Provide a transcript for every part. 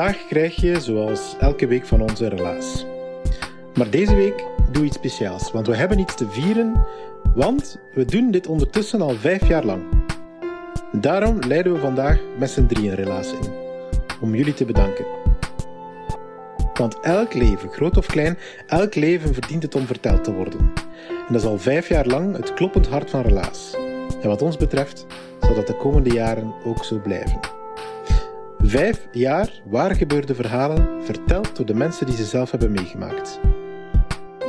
Vandaag krijg je, zoals elke week van ons, een relaas. Maar deze week doe iets speciaals, want we hebben iets te vieren, want we doen dit ondertussen al vijf jaar lang. Daarom leiden we vandaag met z'n drieën relaas in, om jullie te bedanken. Want elk leven, groot of klein, elk leven verdient het om verteld te worden. En dat is al vijf jaar lang het kloppend hart van relaas. En wat ons betreft zal dat de komende jaren ook zo blijven. Vijf jaar waar gebeurde verhalen verteld door de mensen die ze zelf hebben meegemaakt.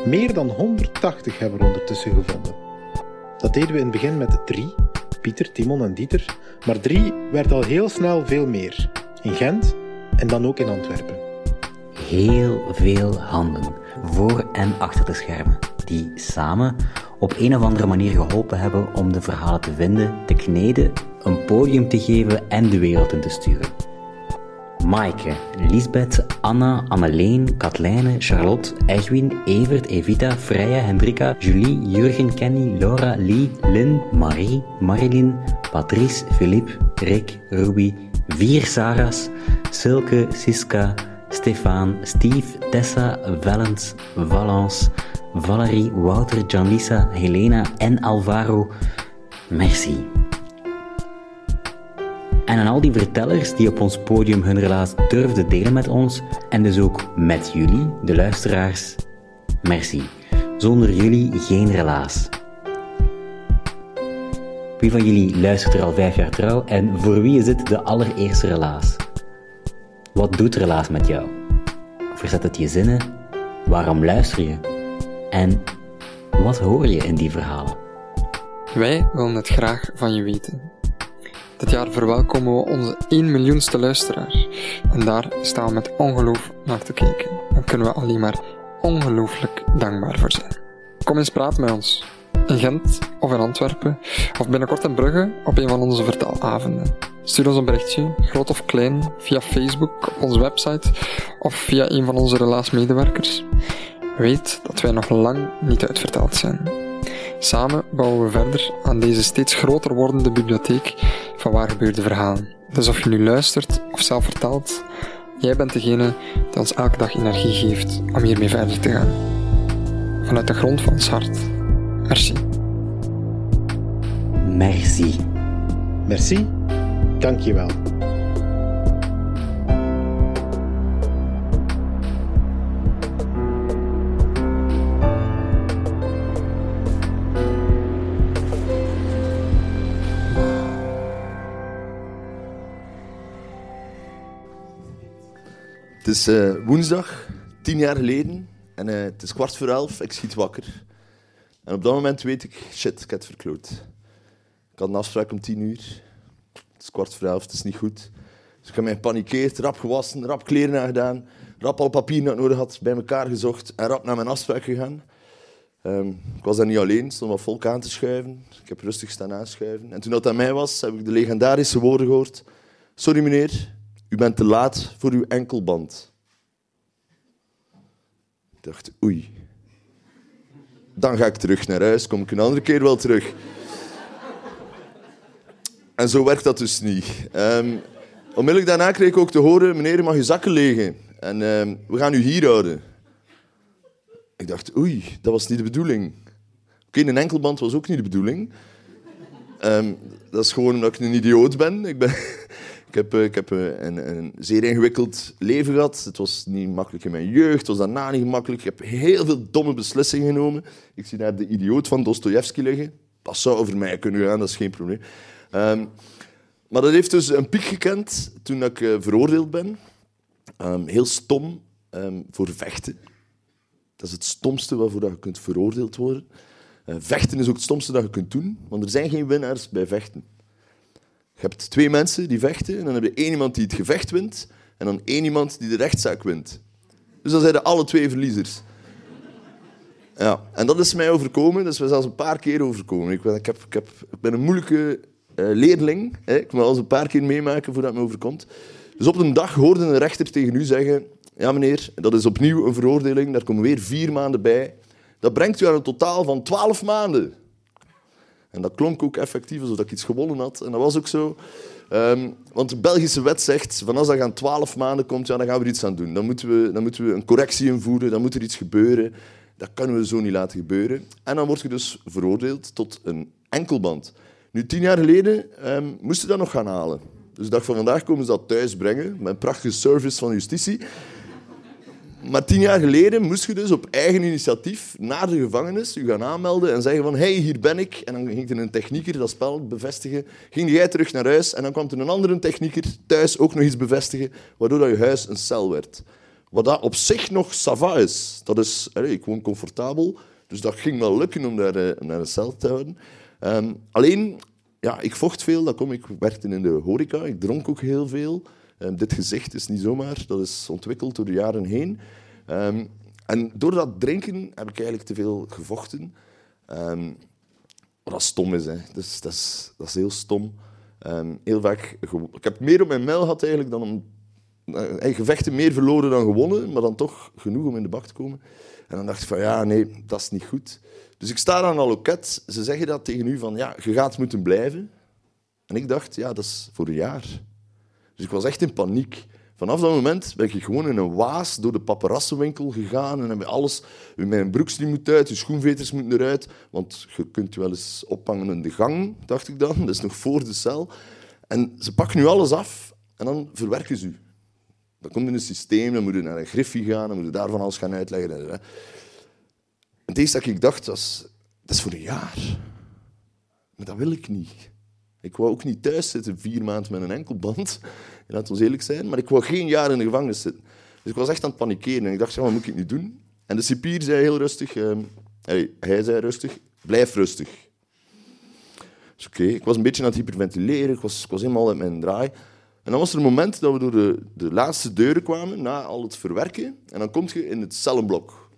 Meer dan 180 hebben we ondertussen gevonden. Dat deden we in het begin met drie, Pieter, Timon en Dieter, maar drie werd al heel snel veel meer. In Gent en dan ook in Antwerpen. Heel veel handen, voor en achter de schermen, die samen op een of andere manier geholpen hebben om de verhalen te vinden, te kneden, een podium te geven en de wereld in te sturen. Maaike, Lisbeth, Anna, Anneleen, Katlijne, Charlotte, Egwin, Evert, Evita, Freya, Hendrika, Julie, Jurgen, Kenny, Laura, Lee, Lynn, Marie, Marilyn, Patrice, Philippe, Rick, Ruby, vier Sarah's, Silke, Siska, Stefan, Steve, Tessa, Valens, Valence, Valerie, Wouter, Janlisa, Helena en Alvaro. Merci. En aan al die vertellers die op ons podium hun relaas durfden delen met ons, en dus ook met jullie, de luisteraars, merci. Zonder jullie geen relaas. Wie van jullie luistert er al vijf jaar trouw en voor wie is dit de allereerste relaas? Wat doet relaas met jou? Verzet het je zinnen? Waarom luister je? En wat hoor je in die verhalen? Wij willen het graag van je weten. Dit jaar verwelkomen we onze 1 miljoenste luisteraar. En daar staan we met ongeloof naar te kijken. En kunnen we alleen maar ongelooflijk dankbaar voor zijn. Kom eens praten met ons. In Gent of in Antwerpen, of binnenkort in Brugge op een van onze vertelavonden. Stuur ons een berichtje, groot of klein, via Facebook, op onze website of via een van onze relaasmedewerkers. Weet dat wij nog lang niet uitverteld zijn. Samen bouwen we verder aan deze steeds groter wordende bibliotheek van waar gebeurde verhalen. Dus of je nu luistert of zelf vertelt, jij bent degene die ons elke dag energie geeft om hiermee verder te gaan. Vanuit de grond van ons hart. Merci. Merci. Merci, dank Het is eh, woensdag, tien jaar geleden, en eh, het is kwart voor elf, ik schiet wakker. En op dat moment weet ik, shit, ik heb het verkloot. Ik had een afspraak om tien uur. Het is kwart voor elf, het is niet goed. Dus ik heb mij gepanikeerd, rap gewassen, rap kleren aangedaan, rap al papier dat nodig had bij elkaar gezocht en rap naar mijn afspraak gegaan. Ehm, ik was daar niet alleen, stond wat volk aan te schuiven. Ik heb rustig staan aanschuiven. En toen dat aan mij was, heb ik de legendarische woorden gehoord. Sorry meneer, u bent te laat voor uw enkelband. Ik dacht, oei. Dan ga ik terug naar huis, kom ik een andere keer wel terug. En zo werkt dat dus niet. Um, onmiddellijk daarna kreeg ik ook te horen, meneer, mag je zakken legen. En um, we gaan u hier houden. Ik dacht, oei, dat was niet de bedoeling. Oké, een enkelband was ook niet de bedoeling. Um, dat is gewoon omdat ik een idioot ben. Ik ben ik heb, ik heb een, een, zeer ingewikkeld leven gehad. Het was niet makkelijk in mijn jeugd, het was daarna niet gemakkelijk. Ik heb heel veel domme beslissingen genomen. Ik zie daar de idioot van Dostoevsky liggen. dat zou over mij kunnen gaan, dat is geen probleem. Ehm, maar dat heeft dus een piek gekend toen ik eh, veroordeeld ben. Ehm, heel stom ehm, voor vechten. Dat is het stomste waarvoor je kunt veroordeeld worden. Eh, vechten is ook het stomste dat je kunt doen, want er zijn geen winnaars bij vechten. Je hebt twee mensen die vechten en dan heb je één iemand die het gevecht wint en dan één iemand die de rechtszaak wint. Dus dan zijn er alle twee verliezers. Ja, en dat is mij overkomen. Dat is mij zelfs een paar keer overkomen. Ik ben, ik heb, ik heb, een moeilijke uh, leerling. Hè. Ik moet al eens een paar keer meemaken voordat het me overkomt. Dus op een dag hoorde een rechter tegen u zeggen... Ja, meneer, dat is opnieuw een veroordeling. Daar komen weer vier maanden bij. Dat brengt u aan een totaal van twaalf maanden. En dat klonk ook effectief alsof ik iets gewonnen had. En dat was ook zo. Um, want de Belgische wet zegt, van als dat aan twaalf maanden komt, ja, dan gaan we er iets aan doen. Dan moeten, we, dan moeten we een correctie invoeren, dan moet er iets gebeuren. Dat kunnen we zo niet laten gebeuren. En dan word je dus veroordeeld tot een enkelband. Nu, tien jaar geleden um, moesten dat nog gaan halen. Dus de dag van vandaag komen ze dat thuis brengen, met een prachtige service van justitie. Maar tien jaar geleden moest je dus op eigen initiatief naar de gevangenis je gaan aanmelden en zeggen van hey, hier ben ik. En dan ging er een technieker dat spel bevestigen. Ging jij terug naar huis en dan kwam er een andere technieker thuis ook nog iets bevestigen, waardoor dat je huis een cel werd. Wat dat op zich nog sava is. Dat is, ik woon comfortabel, dus dat ging wel lukken om daar, eh, naar een cel te houden. Um, alleen, ja, ik vocht veel, dat kom, ik werkte in de horeca, ik dronk ook heel veel. Um, dit gezicht is niet zomaar, dat is ontwikkeld door de jaren heen. Um, en door dat drinken heb ik eigenlijk te veel gevochten. Um, wat stom is, hè. Dat, is dat heel stom. heel vaak, ik heb meer op mijn mijl gehad eigenlijk dan om uh, gevechten meer verloren dan gewonnen, maar dan toch genoeg om in de bak te komen. En dan dacht ik van ja, nee, dat is niet goed. Dus ik sta aan een loket. Ze zeggen dat tegen u van ja, je gaat moeten blijven. En ik dacht, ja, dat is voor een jaar. Dus ik was echt in paniek. Vanaf dat moment ben ik gewoon in een waas door de paparassenwinkel gegaan en heb alles... Mijn broeksliem moet uit, je schoenveters moeten eruit, want je kunt wel eens ophangen in de gang, dacht ik dan. Dat is nog voor de cel. En ze pakken nu alles af en dan verwerken ze u. Dat komt in een systeem, dan moet je naar een griffie gaan, dan moet daarvan alles gaan uitleggen. En het eerste dat ik dacht was, dat is voor een jaar. Maar dat wil ik niet. Ik wou ook niet thuis zitten vier maanden met een enkelband. Laat ons eerlijk zijn. Maar ik wou geen jaar in de gevangenis zitten. Dus ik was echt aan het panikeren. En ik dacht, ja, wat moet ik nu doen? En de cipier zei heel rustig... Uh, hij zei rustig, blijf rustig. Dus oké, ik was een beetje aan het hyperventileren. Ik was, ik was helemaal uit mijn draai. En dan was er een moment dat we door de, de laatste deuren kwamen, na al het verwerken. En dan kom je in het cellenblok.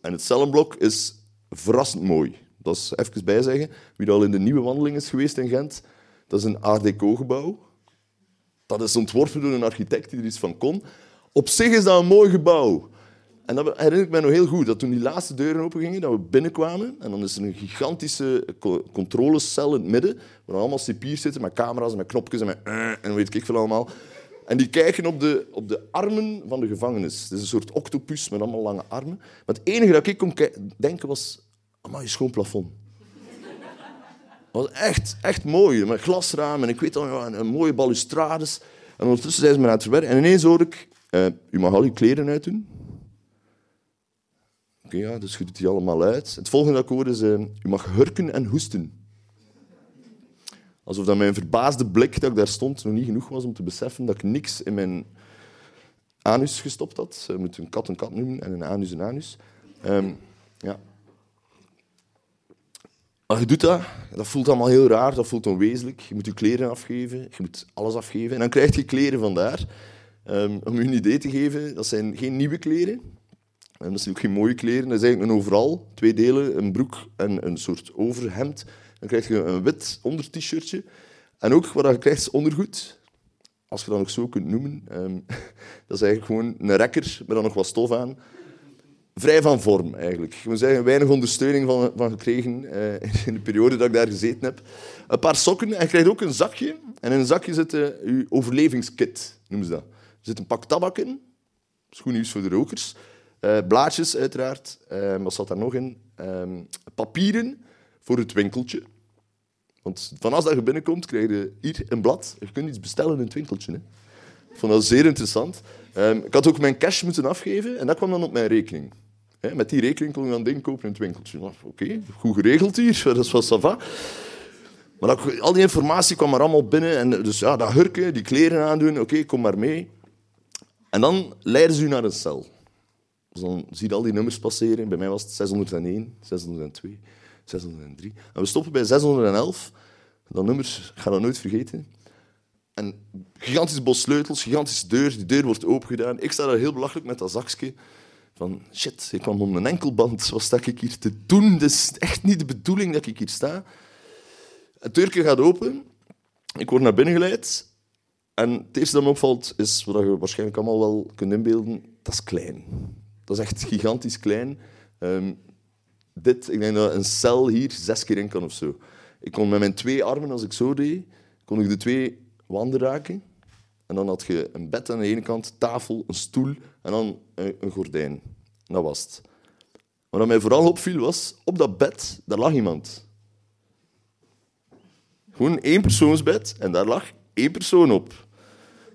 En het cellenblok is verrassend mooi. Dat is even bijzeggen. Wie al in de nieuwe wandeling is geweest in Gent, dat is een Art Deco-gebouw. Dat is ontworpen door een architect die er iets van kon. Op zich is dat een mooi gebouw. En dat herinner ik me nog heel goed, dat toen die laatste deuren opengingen, dat we binnenkwamen, en dan is er een gigantische controlecel in het midden, waar allemaal cipiers zitten met camera's en met knopjes en met uh, en weet ik veel allemaal. En die kijken op de, op de armen van de gevangenis. Het is een soort octopus met allemaal lange armen. Maar het enige dat ik kon denken was, amai, schoon plafond. Was echt, echt mooi, met glasramen en ik weet al, een, een mooie balustrades. En ondertussen zijn ze me aan het verwerken. En ineens hoor ik, uh, u mag al uw kleren uitdoen. Oké, okay, ja, dus je doet die allemaal uit. Het volgende dat ik is, uh, u mag hurken en hoesten. Alsof dat mijn verbaasde blik dat ik daar stond nog niet genoeg was om te beseffen dat ik niks in mijn anus gestopt had. Je moet een kat een kat noemen en een anus een anus. Um, ja. Maar je doet dat, dat voelt allemaal heel raar, dat voelt onwezenlijk. Je moet je kleren afgeven, je moet alles afgeven. En dan krijg je kleren vandaar. Um, om je een idee te geven, dat zijn geen nieuwe kleren. En dat zijn ook geen mooie kleren. Dat is eigenlijk een overal, twee delen, een broek en een soort overhemd. Dan krijg je een wit onder-t-shirtje. En ook wat je krijgt is ondergoed. Als je dat nog zo kunt noemen. Um, dat is eigenlijk gewoon een rekker met dan nog wat stof aan vrij van vorm eigenlijk. Ik moet zeggen, weinig ondersteuning van, van gekregen uh, in de periode dat ik daar gezeten heb. Een paar sokken en je krijgt ook een zakje. En in een zakje zit uh, je overlevingskit, noemen ze dat. Er zit een pak tabak in, schoennieuws voor de rokers. Uh, blaadjes uiteraard. wat zat daar nog in? Ehm, papieren voor het winkeltje. Want vanaf dat je binnenkomt, krijg je hier een blad. Je kunt iets bestellen in het winkeltje. Hè. Ik vond dat zeer interessant. Um, ik had ook mijn cash moeten afgeven en dat kwam dan op mijn rekening. Met die rekening kon je dan dingen kopen in het winkeltje. Oké, goed geregeld hier, dat is wel ça va. Maar al die informatie kwam er allemaal binnen. En dus ja, dat hurken, die kleren aandoen, oké, kom maar mee. En dan leiden ze u naar een cel. Dus dan zie je al die nummers passeren. Bij mij was het 601, 602, 603. En we stoppen bij 611. Dat nummer, ik ga dat nooit vergeten. En gigantisch bos sleutels, gigantische deur. Die deur wordt opengedaan. Ik sta daar heel belachelijk met dat zakje. Van shit, ik kwam om een enkelband. Wat sta ik hier te doen? Het is echt niet de bedoeling dat ik hier sta. Het deurtje gaat open. Ik word naar binnen geleid. En het eerste dat me opvalt is, wat je waarschijnlijk allemaal wel kunt inbeelden, dat is klein. Dat is echt gigantisch klein. Ehm, dit, ik denk dat een cel hier zes keer in kan of zo. Ik kon met mijn twee armen, als ik zo deed, kon ik de twee wanden raken. En dan had je een bed aan de ene kant, tafel, een stoel en dan een, gordijn. Dat was het. Maar wat mij vooral opviel was, op dat bed, daar lag iemand. Gewoon één persoonsbed en daar lag één persoon op.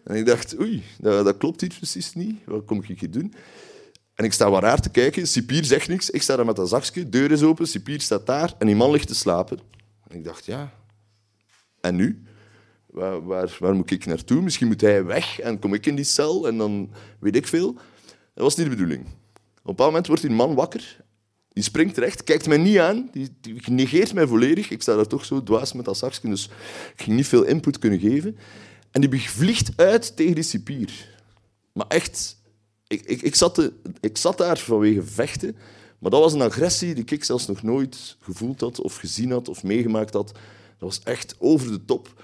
En ik dacht, oei, dat, dat klopt hier precies niet. Wat kom ik hier doen? En ik sta wat raar te kijken. Cipier zegt niks. Ik sta daar met dat zakje. Deur is open. Cipier staat daar. En die man ligt te slapen. En ik dacht, ja. En nu? Waar, waar, moet ik naartoe? Misschien moet hij weg en kom ik in die cel en dan weet ik veel. Dat was niet de bedoeling. Op een bepaald moment wordt die man wakker. Die springt recht, kijkt mij niet aan. Die, negeert mij volledig. Ik sta daar toch zo dwaas met dat zakje, dus ik ging niet veel input kunnen geven. En die vliegt uit tegen die cipier. Maar echt, ik, ik, ik, zat ik zat daar vanwege vechten. Maar dat was een agressie die ik zelfs nog nooit gevoeld had, of gezien had, of meegemaakt had. Dat was echt over de top.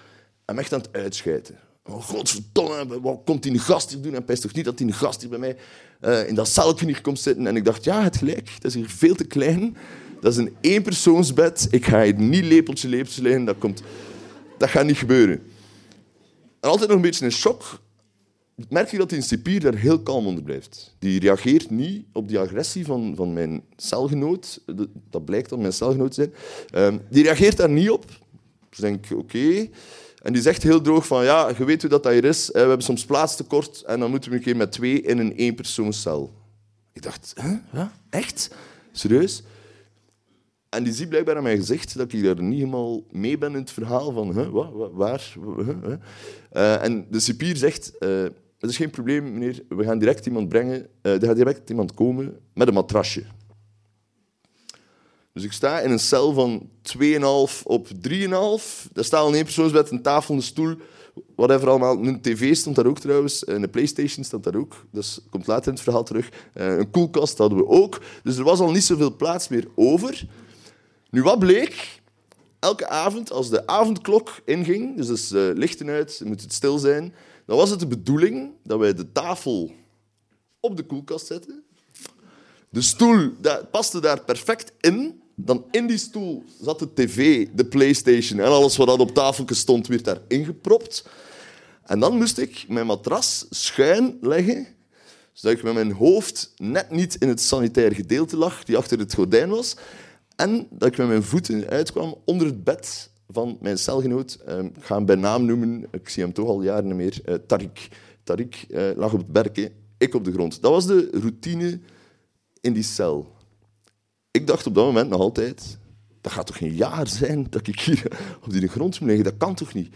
Me echt aan het uitschijten. Oh, godverdomme, wat komt die gast hier doen? En pijst toch niet dat die gast hier bij mij uh, in dat celkje hier komt zitten? En ik dacht, ja, het gelijk. Dat is hier veel te klein. Dat is een eenpersoonsbed. Ik ga hier niet lepeltje, lepeltje. Dat, komt, dat gaat niet gebeuren. En altijd nog een beetje in shock merk je dat die cipier daar heel kalm onder blijft. Die reageert niet op die agressie van, van mijn celgenoot. Dat blijkt dat mijn celgenoot zijn. Um, die reageert daar niet op. Dus ik denk, oké. En die zegt heel droog van, ja, je weet hoe dat hier is. We hebben soms plaatstekort en dan moeten we een keer met twee in een éénpersoonscel. Ik dacht, huh? ja, echt? Serieus? En die ziet blijkbaar aan mijn gezicht dat ik daar niet helemaal mee ben in het verhaal van huh, wat, waar. Huh, uh, en de cipier zegt, uh, het is geen probleem, meneer, we gaan direct iemand brengen, uh, er gaat direct iemand komen met een matrasje. Dus ik sta in een cel van 2,5 op 3,5. Daar staat al een persoonsbed, een tafel, een stoel, whatever allemaal. Een tv stond daar ook trouwens, een Playstation stond daar ook. Dus komt later in het verhaal terug. Een koelkast hadden we ook. Dus er was al niet zoveel plaats meer over. Nu, wat bleek? Elke avond, als de avondklok inging, dus dus uh, lichten uit, moet het stil zijn, dan was het de bedoeling dat wij de tafel op de koelkast zetten. De stoel dat paste daar perfect in. Dan in die stoel zat de tv, de Playstation en alles wat op tafel stond, werd daar ingepropt. En dan moest ik mijn matras schuin leggen, zodat ik met mijn hoofd net niet in het sanitair gedeelte lag, die achter het gordijn was. En dat ik met mijn voeten uitkwam onder het bed van mijn celgenoot. Ehm, ik ga hem bij naam noemen, ik zie hem toch al jaren meer. Uh, Tariq. Tariq uh, lag op het berken, ik op de grond. Dat was de routine in die cel. Ik dacht op dat moment nog altijd, dat gaat toch geen jaar zijn dat ik hier op die grond moet liggen? Dat kan toch niet?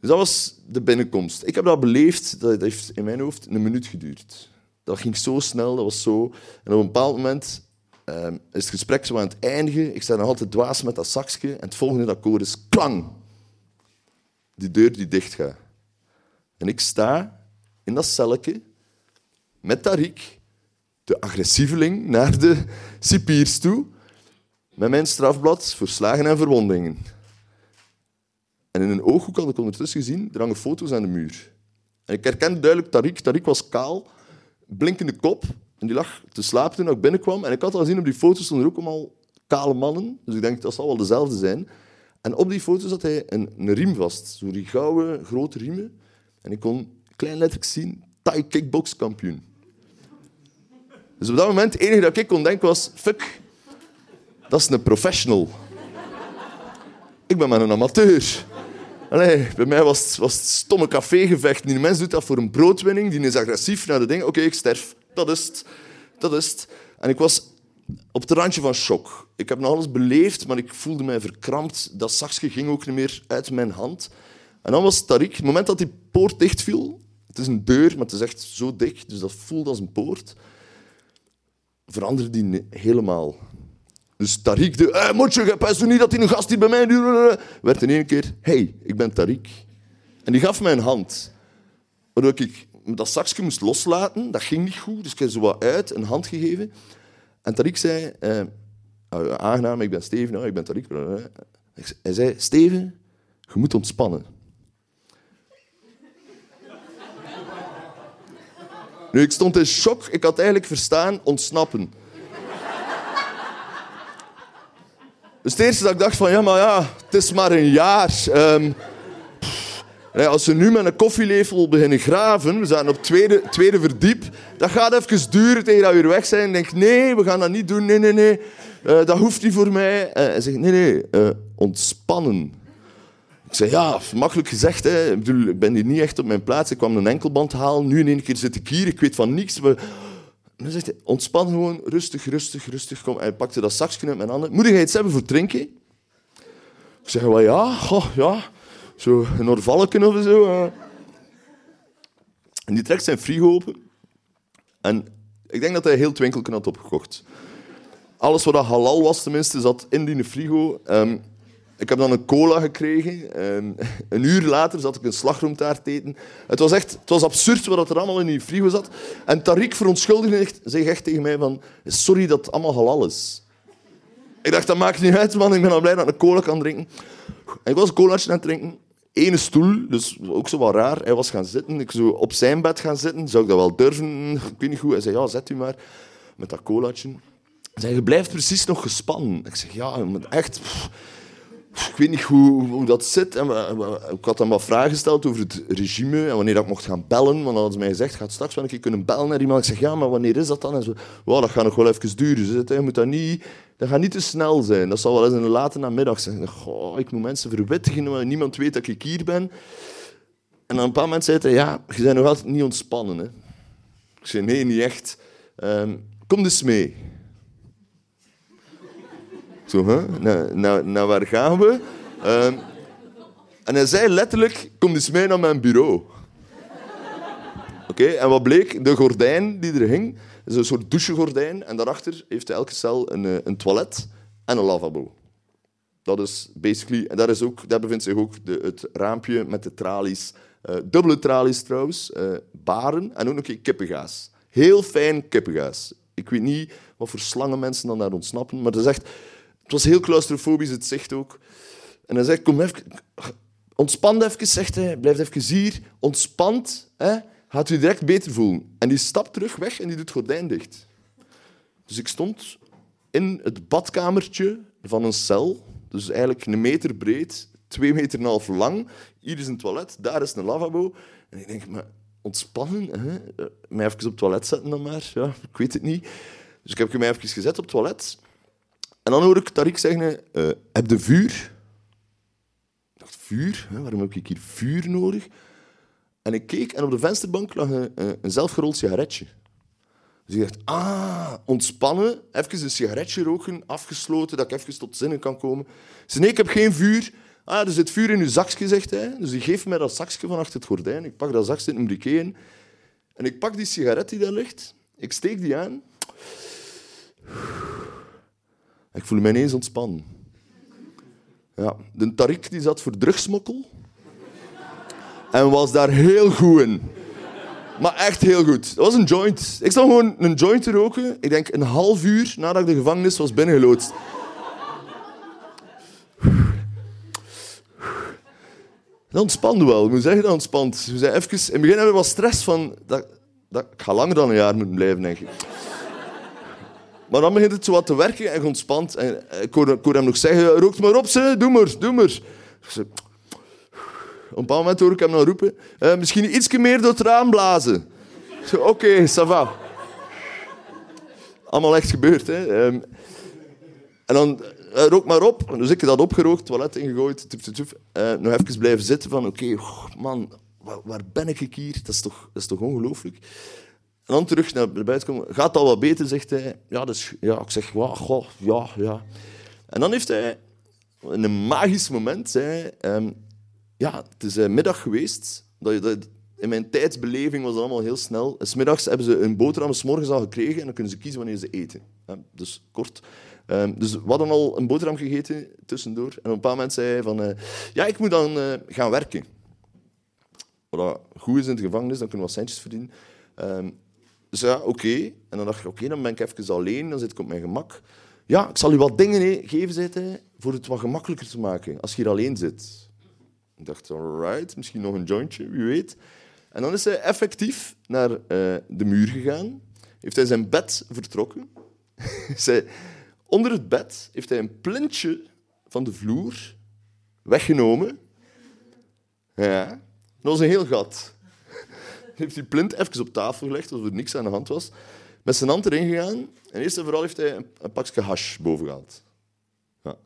Dus dat was de binnenkomst. Ik heb dat beleefd, dat heeft in mijn hoofd een minuut geduurd. Dat ging zo snel, dat was zo... En op een bepaald moment uh, is het gesprek zo aan het eindigen. Ik sta nog altijd dwaas met dat zakje. En het volgende akkoord is klang. Die deur die dicht gaat. En ik sta in dat celletje met Tariq, de agressieveling, naar de cipiers toe. Met mijn strafblad voor slagen en verwondingen. En in een ooghoek had ik ondertussen gezien, er hangen foto's aan de muur. En ik herkende duidelijk Tariq. Tariq was kaal, blinkende kop, en die lag te slapen toen ik binnenkwam. En ik had al gezien op die foto's stonden er ook allemaal kale mannen. Dus ik denk, dat zal wel dezelfde zijn. En op die foto's had hij een, een riem vast. Zo die gouden, grote riemen. En ik kon klein letterlijk zien, Thai kickbox kampioen. Dus op dat moment, het enige dat ik kon denken was, fuck, dat is een professional. Ik ben maar een amateur. Allee, bij mij was het, was stomme cafégevecht. Die mens doet dat voor een broodwinning, die is agressief naar de dingen. Oké, ik sterf dat is het. Dat is het. En ik was op het randje van shock. Ik heb nog alles beleefd, maar ik voelde mij verkrampt. Dat zakje ging ook niet meer uit mijn hand. En dan was Tariq, het moment dat die poort dichtviel, het is een deur, maar het is echt zo dicht, dus dat voelde als een poort, veranderde die helemaal. Dus Tariq, de, hey, Motje, je niet dat hij een gast hier bij mij werd in één keer, hey, ik ben Tariq. En die gaf mij een hand. Waardoor ik dat zakje moest loslaten, dat ging niet goed, dus ik heb zo wat uit, een hand gegeven. En Tariq zei, eh, oh, aangenaam, ik ben Steven, ik ben Tariq. Hij zei, Steven, je moet ontspannen. Nu, ik stond in shock. Ik had eigenlijk verstaan ontsnappen. Dus het eerste dat ik dacht van, ja, maar ja, het is maar een jaar. Um, als ze nu met een koffielepel beginnen graven, we zijn op tweede, tweede verdiep, dat gaat even duren tegen dat we weer weg zijn. Ik denk, nee, we gaan dat niet doen, nee, nee, nee. Uh, dat hoeft niet voor mij. Uh, hij zegt, nee, nee, uh, ontspannen. Ik zei, ja, makkelijk gezegd. Hè. Ik, bedoel, ben hier niet echt op mijn plaats. Ik kwam een enkelband halen. Nu in één keer zit ik hier. Ik weet van niks. Maar... dan zegt hij, ontspan gewoon. Rustig, rustig, rustig. Kom. hij pakte dat zakje uit mijn handen. Moet jij iets hebben voor drinken? Ik zeg, wel ja. Ja. Zo een orvalken of zo. En die trekt zijn frigo open. En ik denk dat hij heel twinkelken had opgekocht. Alles wat halal was, tenminste, zat in die frigo. Um, ik heb dan een cola gekregen. En een uur later zat ik een slagroomtaart eten. Het was echt het was absurd wat er allemaal in die frigo zat. En Tariq verontschuldigde zich echt tegen mij van... Sorry dat het allemaal halal is. Ik dacht, dat maakt niet uit, man. Ik ben al blij dat ik een cola kan drinken. En ik was een colaatje aan het drinken. Ene stoel, dus ook zo wat raar. Hij was gaan zitten. Ik zou op zijn bed gaan zitten. Zou ik dat wel durven? Ik weet niet goed. Hij zei, ja, zet u maar. Met dat colaatje. Hij zei, je blijft precies nog gespannen. Ik zeg, ja, echt ik weet niet hoe, hoe dat zit. En ik had hem wat vragen gesteld over het regime en wanneer ik mocht gaan bellen. Want dan hadden ze mij gezegd, gaat straks wel een keer kunnen bellen naar iemand. Ik zeg, ja, maar wanneer is dat dan? En zo, wow, dat gaat nog wel even duren. Dus je moet dat niet, dat gaat niet te snel zijn. Dat zal wel eens in de late namiddag zijn. Goh, ik moet mensen verwittigen, maar niemand weet dat ik hier ben. En dan een paar mensen zei hij, ja, je bent nog altijd niet ontspannen. Hè? Ik zei, nee, niet echt. Um, kom dus mee. Zo, hè? Naar, waar gaan we? Ehm, en hij zei letterlijk, kom eens mee naar mijn bureau. Oké, en wat bleek? De gordijn die er hing, is een soort douchegordijn. En daarachter heeft elke cel een, eh, een toilet en een lavabo. Dat is basically... En daar, is ook, daar bevindt zich ook de, het raampje met de tralies. Uh, dubbele tralies trouwens. Uh, baren en ook nog een kippengaas. Heel fijn kippengaas. Ik weet niet wat voor slangen mensen dan daar ontsnappen, maar dat echt het was heel claustrofobisch, het zicht ook. En hij zegt, kom even, ontspan even, zegt hij. Blijf even hier. Ontspant, hè, gaat u direct beter voelen. En die stapt terug weg en die doet het gordijn dicht. Dus ik stond in het badkamertje van een cel. Dus eigenlijk een meter breed, twee meter en een half lang. Hier is een toilet, daar is een lavabo. En ik denk, maar ontspannen? Hè? Mij even op het toilet zetten dan maar. Ja, ik weet het niet. Dus ik heb mij even gezet op het toilet. En dan hoor ik Tariq zeggen, uh, heb je vuur? Ik dacht, vuur? Hè? Waarom heb ik hier vuur nodig? En ik keek en op de vensterbank lag een, een zelfgerold sigaretje. Dus ik dacht, ah, ontspannen, even een sigaretje roken, afgesloten, dat ik even tot zinnen kan komen. Ze nee, ik heb geen vuur. Ah, er zit vuur in uw zakje, zegt hij. Dus die geeft mij dat zakje van achter het gordijn. Ik pak dat zakje in een in. En ik pak die sigaret die daar ligt. Ik steek die aan. Ik voel me ineens ontspannen. Ja, de Tariq die zat voor drugsmokkel. En was daar heel goed in. Maar echt heel goed. Dat was een joint. Ik stond gewoon een joint te roken. Ik denk een half uur nadat ik de gevangenis was binnengeloodst. Dat ontspande wel. Ik moet zeggen, dat ontspant. We zijn even... In het begin hebben we wat stress van... Dat, dat, ik ga langer dan een jaar moeten blijven, denk ik. Maar dan begint het zo wat te werken en ontspant. En ik hoor, hem nog zeggen, rook maar op, ze. doe maar, doe maar. Op een bepaald moment hoor ik hem nog roepen, uh, misschien iets meer door het raam blazen. Oké, okay, ça va. Allemaal echt gebeurd. Hè. Um, en dan uh, rook maar op. Dus ik heb dat opgerookt, toilet ingegooid. Tuf, tuf. Uh, nog even blijven zitten van, oké, man, waar, waar, ben ik hier? Dat is toch, dat is toch ongelooflijk? En dan terug naar buiten komen. Gaat dat wat beter, zegt hij. Ja, dus, ja ik zeg, wow, ja, ja. En dan heeft hij, in een magisch moment, zei ehm, ja, het is uh, middag geweest. Dat, in mijn tijdsbeleving was dat allemaal heel snel. En 's middags hebben ze een boterham morgens al gekregen en dan kunnen ze kiezen wanneer ze eten. Dus kort. Ehm, dus we hadden al een boterham gegeten tussendoor. En op een bepaald moment zei hij van... eh, ja, ik moet dan eh, gaan werken. Wat goed is in de gevangenis, dan kunnen we wat centjes verdienen. Ehm, dus ja, oké. En dan dacht ik, oké, dan ben ik even alleen, dan zit ik op mijn gemak. Ja, ik zal u wat dingen geven, zei hij, voor het wat gemakkelijker te maken, als je hier alleen zit. Ik dacht, alright, misschien nog een jointje, wie weet. En dan is hij effectief naar eh, de muur gegaan, heeft hij zijn bed vertrokken. Zij, onder het bed heeft hij een plintje van de vloer weggenomen. Ja, dat was een heel gat heeft die plint even op tafel gelegd, alsof er niks aan de hand was. Met zijn hand erin gegaan. En eerst en vooral heeft hij een, pakje hash boven gehaald. Ja. Dat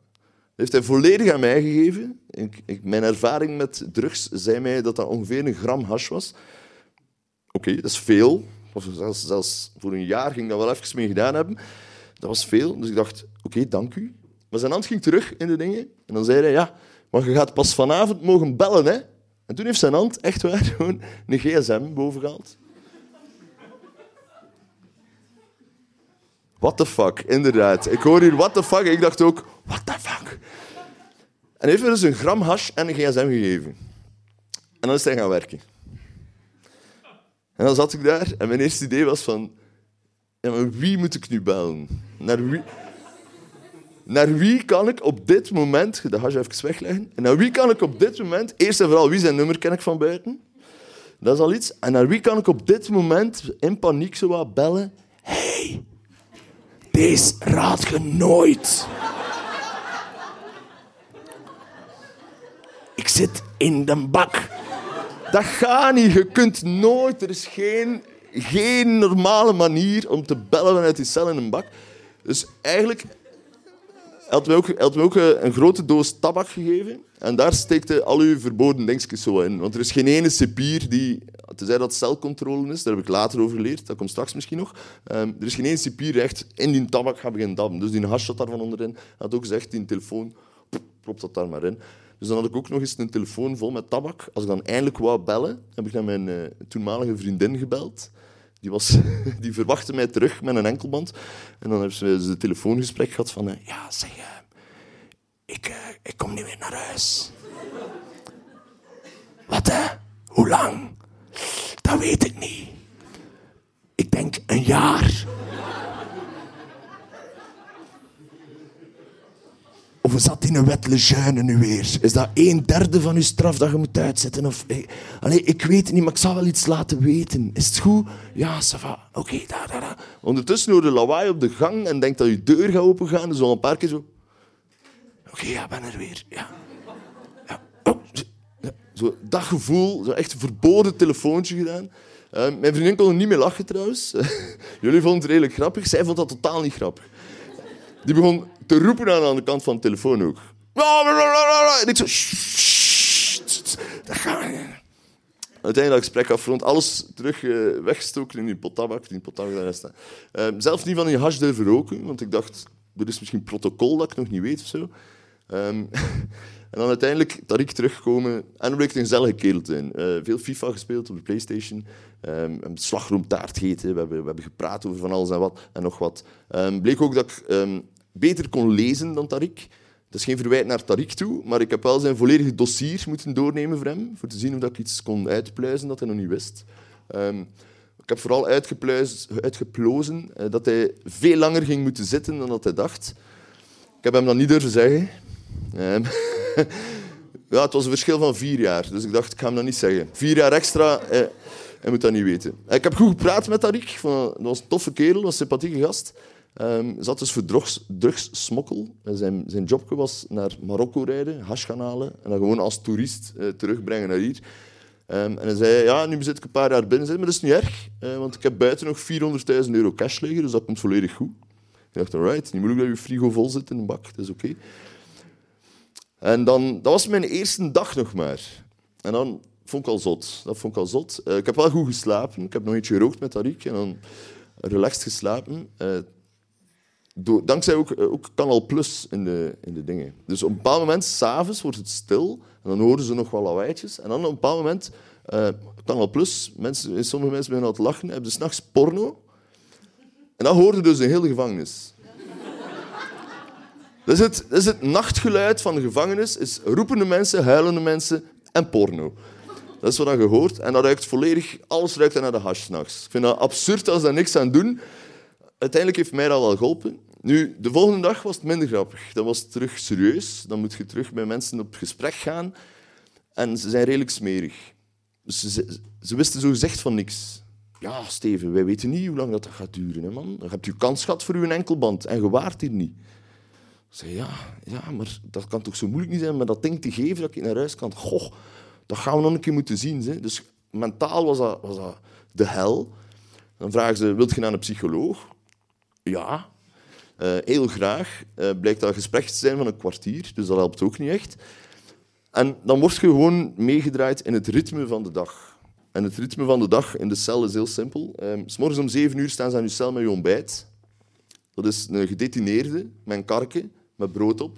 heeft hij volledig aan mij gegeven. Ik, mijn ervaring met drugs zei mij dat dat ongeveer een gram hash was. Oké, dat is veel. Of zelfs, zelfs voor een jaar ging dat wel even mee gedaan hebben. Dat was veel. Dus ik dacht, oké, dank u. Maar zijn hand ging terug in de dingen. En dan zei hij, ja, maar je gaat pas vanavond mogen bellen, hè. En toen heeft zijn hand echt waar gewoon een gsm bovengehaald. What the fuck, inderdaad. Ik hoor hier what the fuck. Ik dacht ook, what the fuck. En heeft me dus een gram hash en een gsm gegeven. En dan is hij gaan werken. En dan zat ik daar en mijn eerste idee was van... Ja, wie moet ik nu bellen? Naar wie... Naar wie kan ik op dit moment... De hash even wegleggen. En naar wie kan ik op dit moment... Eerst en vooral, wie zijn nummer ken ik van buiten? Dat is al iets. En naar wie kan ik op dit moment in paniek zo wat bellen? Hey, deze raad je nooit. Ik zit in de bak. Dat gaat niet. Je kunt nooit. Er is geen, geen normale manier om te bellen vanuit die cel in een bak. Dus eigenlijk had me ook, had me ook eh, een grote doos tabak gegeven. En daar steekte al uw verboden dingetjes zo in. Want er is geen ene cipier die... Tenzij dat celcontrole is, daar heb ik later over geleerd. Dat komt straks misschien nog. Ehm, er is geen ene cipier echt in die tabak gaat beginnen dabben. Dus die hash zat daar van onderin. Had ook gezegd, die telefoon, prop dat daar maar in. Dus dan had ik ook nog eens een telefoon vol met tabak. Als ik dan eindelijk wou bellen, heb ik naar mijn eh, toenmalige vriendin gebeld. Die, was, die verwachtte mij terug met een enkelband. En dan hebben ze dus een telefoongesprek gehad van... eh, ja, zeg... eh, ik, eh, ik kom niet meer naar huis. Wat, hè? Hoe lang? Dat weet ik niet. Ik denk een jaar. Of zat in een wet Lejeune nu weer? Is dat een derde van uw straf dat je moet uitzetten? Of, eh, allee, ik weet het niet, maar ik zal wel iets laten weten. Is het goed? Ja, ça va. Oké, daar, daar, daar. Ondertussen hoor je lawaai op de gang en denkt dat je deur gaat opengaan. Dus al een paar keer zo... Oké, ja, ben er weer. Ja. ja. Oh, zo- ja. Zo, dat gevoel, zo echt een verboden telefoontje gedaan. Eh, mijn vriendin kon er niet meer lachen trouwens. Jullie vonden het redelijk grappig. Zij vond dat totaal niet grappig. Die begon te roepen aan de andere kant van de telefoon ook. En ik zo... "Sst, Dat gaat niet." Uiteindelijk gesprek alles terug eh, weggestoken in die pot tabak, die pot tabak daar staan. Eh, zelfs niet van die hash durven roken, want ik dacht, er is misschien protocol dat ik nog niet weet of zo. Ehm, en dan uiteindelijk, Tariq teruggekomen, en dan bleek het een gezellige kerel te zijn. Eh, veel FIFA gespeeld op de Playstation, Ehm een slagroomtaart gegeten, we hebben, we hebben gepraat over van alles en wat en nog wat. Ehm, bleek ook dat ik ehm, beter kon lezen dan Tariq. Dat is geen verwijt naar Tariq toe, maar ik heb wel zijn volledige dossier moeten doornemen voor hem, voor te zien of ik iets kon uitpluizen dat hij nog niet wist. Ehm, ik heb vooral uitgeplozen eh, dat hij veel langer ging moeten zitten dan dat hij dacht. Ik heb hem dat niet durven zeggen. Ehm, ja, het was een verschil van vier jaar, dus ik dacht, ik ga hem dat niet zeggen. Vier jaar extra, eh, hij moet dat niet weten. Ik heb goed gepraat met Tariq. Dat was een toffe kerel, een sympathieke gast. Ehm zat dus voor drugs, drugssmokkel. Zijn, zijn job was naar Marokko rijden, hash gaan halen en dan gewoon als toerist eh, terugbrengen naar hier. Ehm, en hij zei, ja, nu zit ik een paar jaar binnen, maar dat is niet erg, eh, want ik heb buiten nog 400.000 euro cash liggen, dus dat komt volledig goed. Ik dacht, alright, niet moeilijk dat je frigo vol zit in een bak, dat is oké. En dan, dat was mijn eerste dag nog maar. En dan vond ik al zot. Dat vond ik al zot. Eh, ik heb wel goed geslapen. Ik heb nog eentje gerookt met Tariq en dan relaxed geslapen. Dankzij ook, uh, ook Canal Plus in de, in de dingen. Dus op een bepaald moment, s'avonds, wordt het stil. En dan horen ze nog wel lawaaietjes. En dan op een bepaald moment, uh, Canal Plus, mensen, sommige mensen beginnen al te lachen, hebben ze s'nachts porno. En dat hoorde dus een hele gevangenis. Dat is, het, het nachtgeluid van de gevangenis, is roepende mensen, huilende mensen en porno. Dat is wat je hoort. En dat ruikt volledig, alles ruikt naar de hash s'nachts. Ik vind dat absurd als daar niks aan doen. Uiteindelijk heeft mij dat wel geholpen. Nu, de volgende dag was het minder grappig. Dan was terug serieus. Dan moet je terug met mensen op gesprek gaan. En ze zijn redelijk smerig. Dus ze, wisten zo gezegd van niks. Ja, Steven, wij weten niet hoe lang dat gaat duren. Hè, man. Dan hebt u kans gehad voor uw enkelband en je waart hier niet. Ik zei, ja, ja, maar dat kan toch zo moeilijk niet zijn met dat ding te geven dat ik naar huis kan. Goh, dat gaan we nog een keer moeten zien. Hè. Dus mentaal was dat, was dat de hel. Dan vragen ze, wilt je naar een psycholoog? Ja, uh, heel graag. Uh, blijkt dat een gesprek te zijn van een kwartier, dus dat helpt ook niet echt. En dan word je gewoon meegedraaid in het ritme van de dag. En het ritme van de dag in de cel is heel simpel. Um, s morgens om zeven uur staan ze aan je cel met je ontbijt. Dat is een gedetineerde met een karke, met brood op.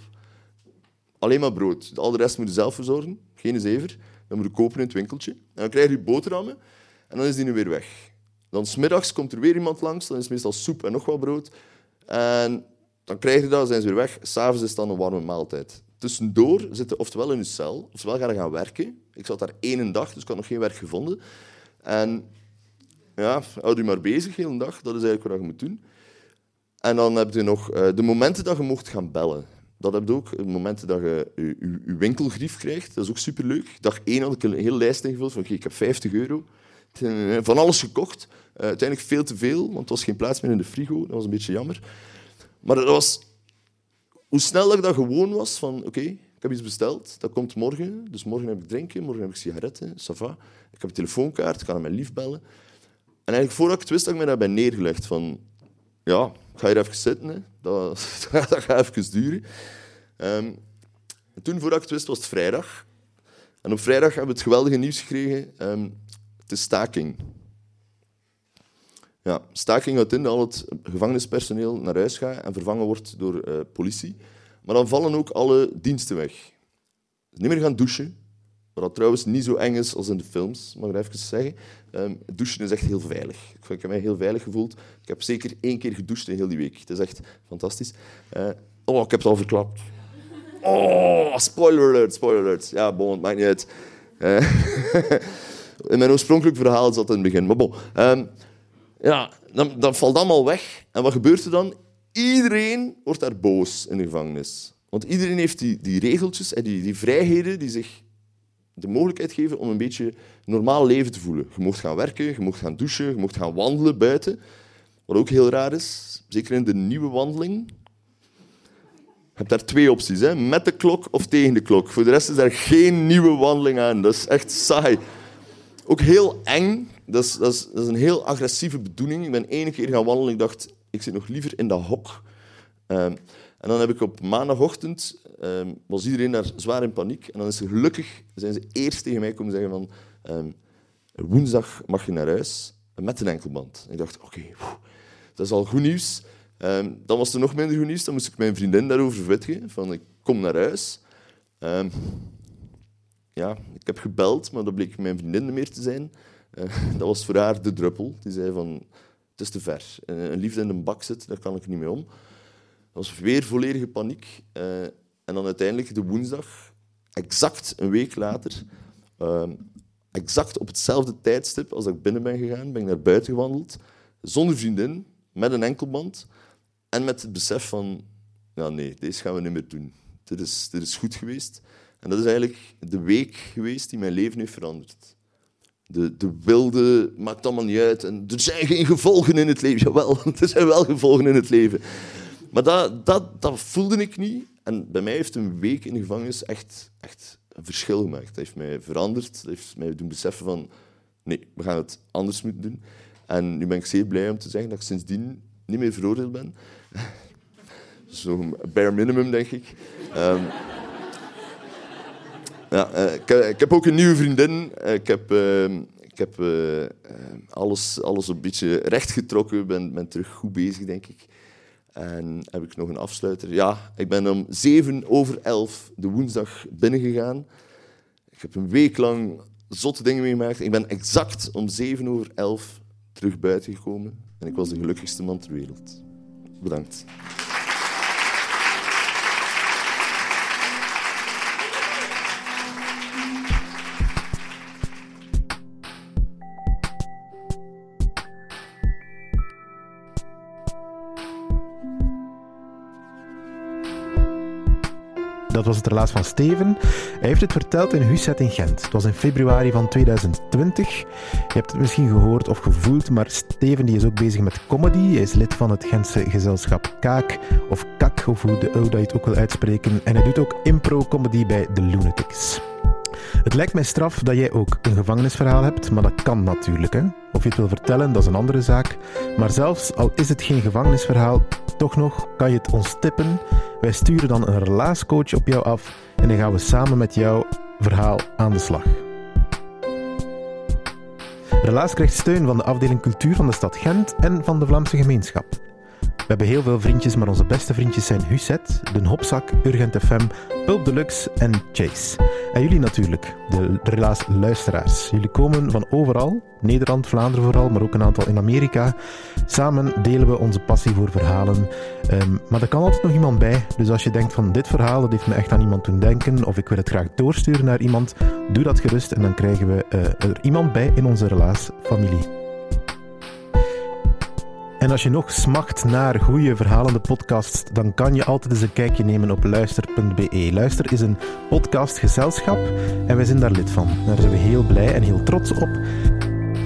Alleen maar brood. Al de rest moet je zelf verzorgen. Geen zever. Dan moet je kopen in het winkeltje. En dan krijg je boterhammen en dan is die nu weer weg. Dan smiddags komt er weer iemand langs. Dan is meestal soep en nog wat brood. En dan krijg je dat, zijn ze weer weg. S'avonds is het dan een warme maaltijd. Tussendoor zitten oftewel in je cel, oftewel gaan gaan werken. Ik zat daar één dag, dus ik had nog geen werk gevonden. En ja, houd je maar bezig de hele dag. Dat is eigenlijk wat je moet doen. En dan heb je nog uh, de momenten dat je mocht gaan bellen. Dat heb je ook. De momenten dat je je, je winkelgrief krijgt. Dat is ook superleuk. Dag één had ik een hele lijst ingevuld van okay, ik heb 50 euro. Van alles gekocht. Uh, uiteindelijk veel te veel, want er was geen plaats meer in de frigo. Dat was een beetje jammer. Maar dat was... Hoe snel ik dat gewoon was van... Oké, ik heb iets besteld, dat komt morgen. Dus morgen heb ik drinken, morgen heb ik sigaretten, ça. Ik heb een telefoonkaart, ik kan aan mijn lief bellen. En eigenlijk voordat ik het wist, had ik me daarbij neergelegd van... Ja, ik ga hier even zitten. Dat, dat gaat even duren. Um, en toen, voordat ik het wist, was het vrijdag. En op vrijdag hebben we het geweldige nieuws gekregen. Um, is staking. Ja, staking houdt in dat al het gevangenispersoneel naar huis gaat en vervangen wordt door uh, politie. Maar dan vallen ook alle diensten weg. Niet meer gaan douchen, wat trouwens niet zo eng is als in de films, mag ik even zeggen. Um, douchen is echt heel veilig. Ik heb mij heel veilig gevoeld. Ik heb zeker één keer gedoucht in heel die week. Het is echt fantastisch. Uh, oh, ik heb het al verklapt. Oh, spoiler alert, spoiler alert. Ja, bon, het maakt niet uit. Uh, in mijn oorspronkelijk verhaal zat in het begin. Maar um, ja, dan, dan valt allemaal weg. En wat gebeurt er dan? Iedereen wordt daar boos in de gevangenis. Want iedereen heeft die, die regeltjes en die, die vrijheden die zich de mogelijkheid geven om een beetje normaal leven te voelen. Je mocht gaan werken, je mocht gaan douchen, je mocht gaan wandelen buiten. Wat ook heel raar is, zeker in de nieuwe wandeling. Je hebt daar twee opties, hè? met de klok of tegen de klok. Voor de rest is er geen nieuwe wandeling aan. Dat is echt saai. Ook heel eng. Dat is, dat is, een heel agressieve bedoeling. Ik ben één keer gaan wandelen. Ik dacht, ik zit nog liever in dat hok. Um, en dan heb ik op maandagochtend, um, was iedereen daar zwaar in paniek. En dan is er gelukkig, zijn ze eerst tegen mij komen zeggen van, um, woensdag mag je naar huis met een enkelband. En ik dacht, oké, dat is al goed nieuws. Dan was er nog minder goed nieuws. Dan moest ik mijn vriendin daarover verwittigen, van ik kom naar huis. Ja, ik heb gebeld, maar dat bleek mijn vriendin meer te zijn. Uh, dat was voor haar de druppel. Die zei van, het is te ver. Een liefde in een bak zit, daar kan ik niet mee om. Dat was weer volledige paniek. Uh, en dan uiteindelijk de woensdag, exact een week later, uh, exact op hetzelfde tijdstip als ik binnen ben gegaan, ben ik naar buiten gewandeld, zonder vriendin, met een enkelband en met het besef van, ja nee, deze gaan we niet meer doen. Dit is, dit is goed geweest. En dat is eigenlijk de week geweest die mijn leven heeft veranderd. De, de wilde maakt allemaal niet uit. En er zijn geen gevolgen in het leven. Jawel, er zijn wel gevolgen in het leven. Maar dat, dat, dat voelde ik niet. En bij mij heeft een week in de gevangenis echt, echt een verschil gemaakt. Dat heeft mij veranderd. Dat heeft mij doen beseffen van... Nee, we gaan het anders moeten doen. En nu ben ik zeer blij om te zeggen dat ik sindsdien niet meer veroordeeld ben. Zo'n bare minimum, denk ik. Um, Ja, eh, ik, eh, ik heb ook een nieuwe vriendin. Eh, ik heb, ik heb alles, alles een beetje rechtgetrokken. ben, ben terug goed bezig, denk ik. En heb ik nog een afsluiter? Ja, ik ben om 7 over 11 de woensdag binnengegaan. Ik heb een week lang zotte dingen meegemaakt. Ik ben exact om 7 over 11 terug buiten gekomen. En ik was de gelukkigste man ter wereld. Bedankt. Dat was het relaas van Steven. Hij heeft het verteld in Huset in Gent. Het was in februari van 2020. Je hebt het misschien gehoord of gevoeld, maar Steven die is ook bezig met comedy. Hij is lid van het Gentse gezelschap Kaak, of Kak, of hoe, de, hoe dat je het ook wil uitspreken. En hij doet ook impro-comedy bij The Lunatics. Het lijkt mij straf dat jij ook een gevangenisverhaal hebt, maar dat kan natuurlijk. Hè? Of je het wil vertellen, dat is een andere zaak. Maar zelfs al is het geen gevangenisverhaal, toch nog kan je het ons tippen. Wij sturen dan een relaascoach op jou af en dan gaan we samen met jouw verhaal aan de slag. Relaas krijgt steun van de afdeling cultuur van de stad Gent en van de Vlaamse gemeenschap. We hebben heel veel vriendjes, maar onze beste vriendjes zijn Huset, Den Hopzak, Urgent FM, Pulp Deluxe en Chase. En jullie natuurlijk, de Relaas luisteraars. Jullie komen van overal, Nederland, Vlaanderen vooral, maar ook een aantal in Amerika. Samen delen we onze passie voor verhalen. Ehm, maar er kan altijd nog iemand bij. Dus als je denkt van dit verhaal, dat heeft me echt aan iemand doen denken, of ik wil het graag doorsturen naar iemand, doe dat gerust en dan krijgen we eh, er iemand bij in onze Relaas-familie. En als je nog smacht naar goede verhalende podcasts, dan kan je altijd eens een kijkje nemen op luister.be. Luister is een podcastgezelschap en wij zijn daar lid van. Daar zijn we heel blij en heel trots op.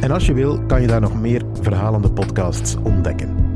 En als je wil, kan je daar nog meer verhalende podcasts ontdekken.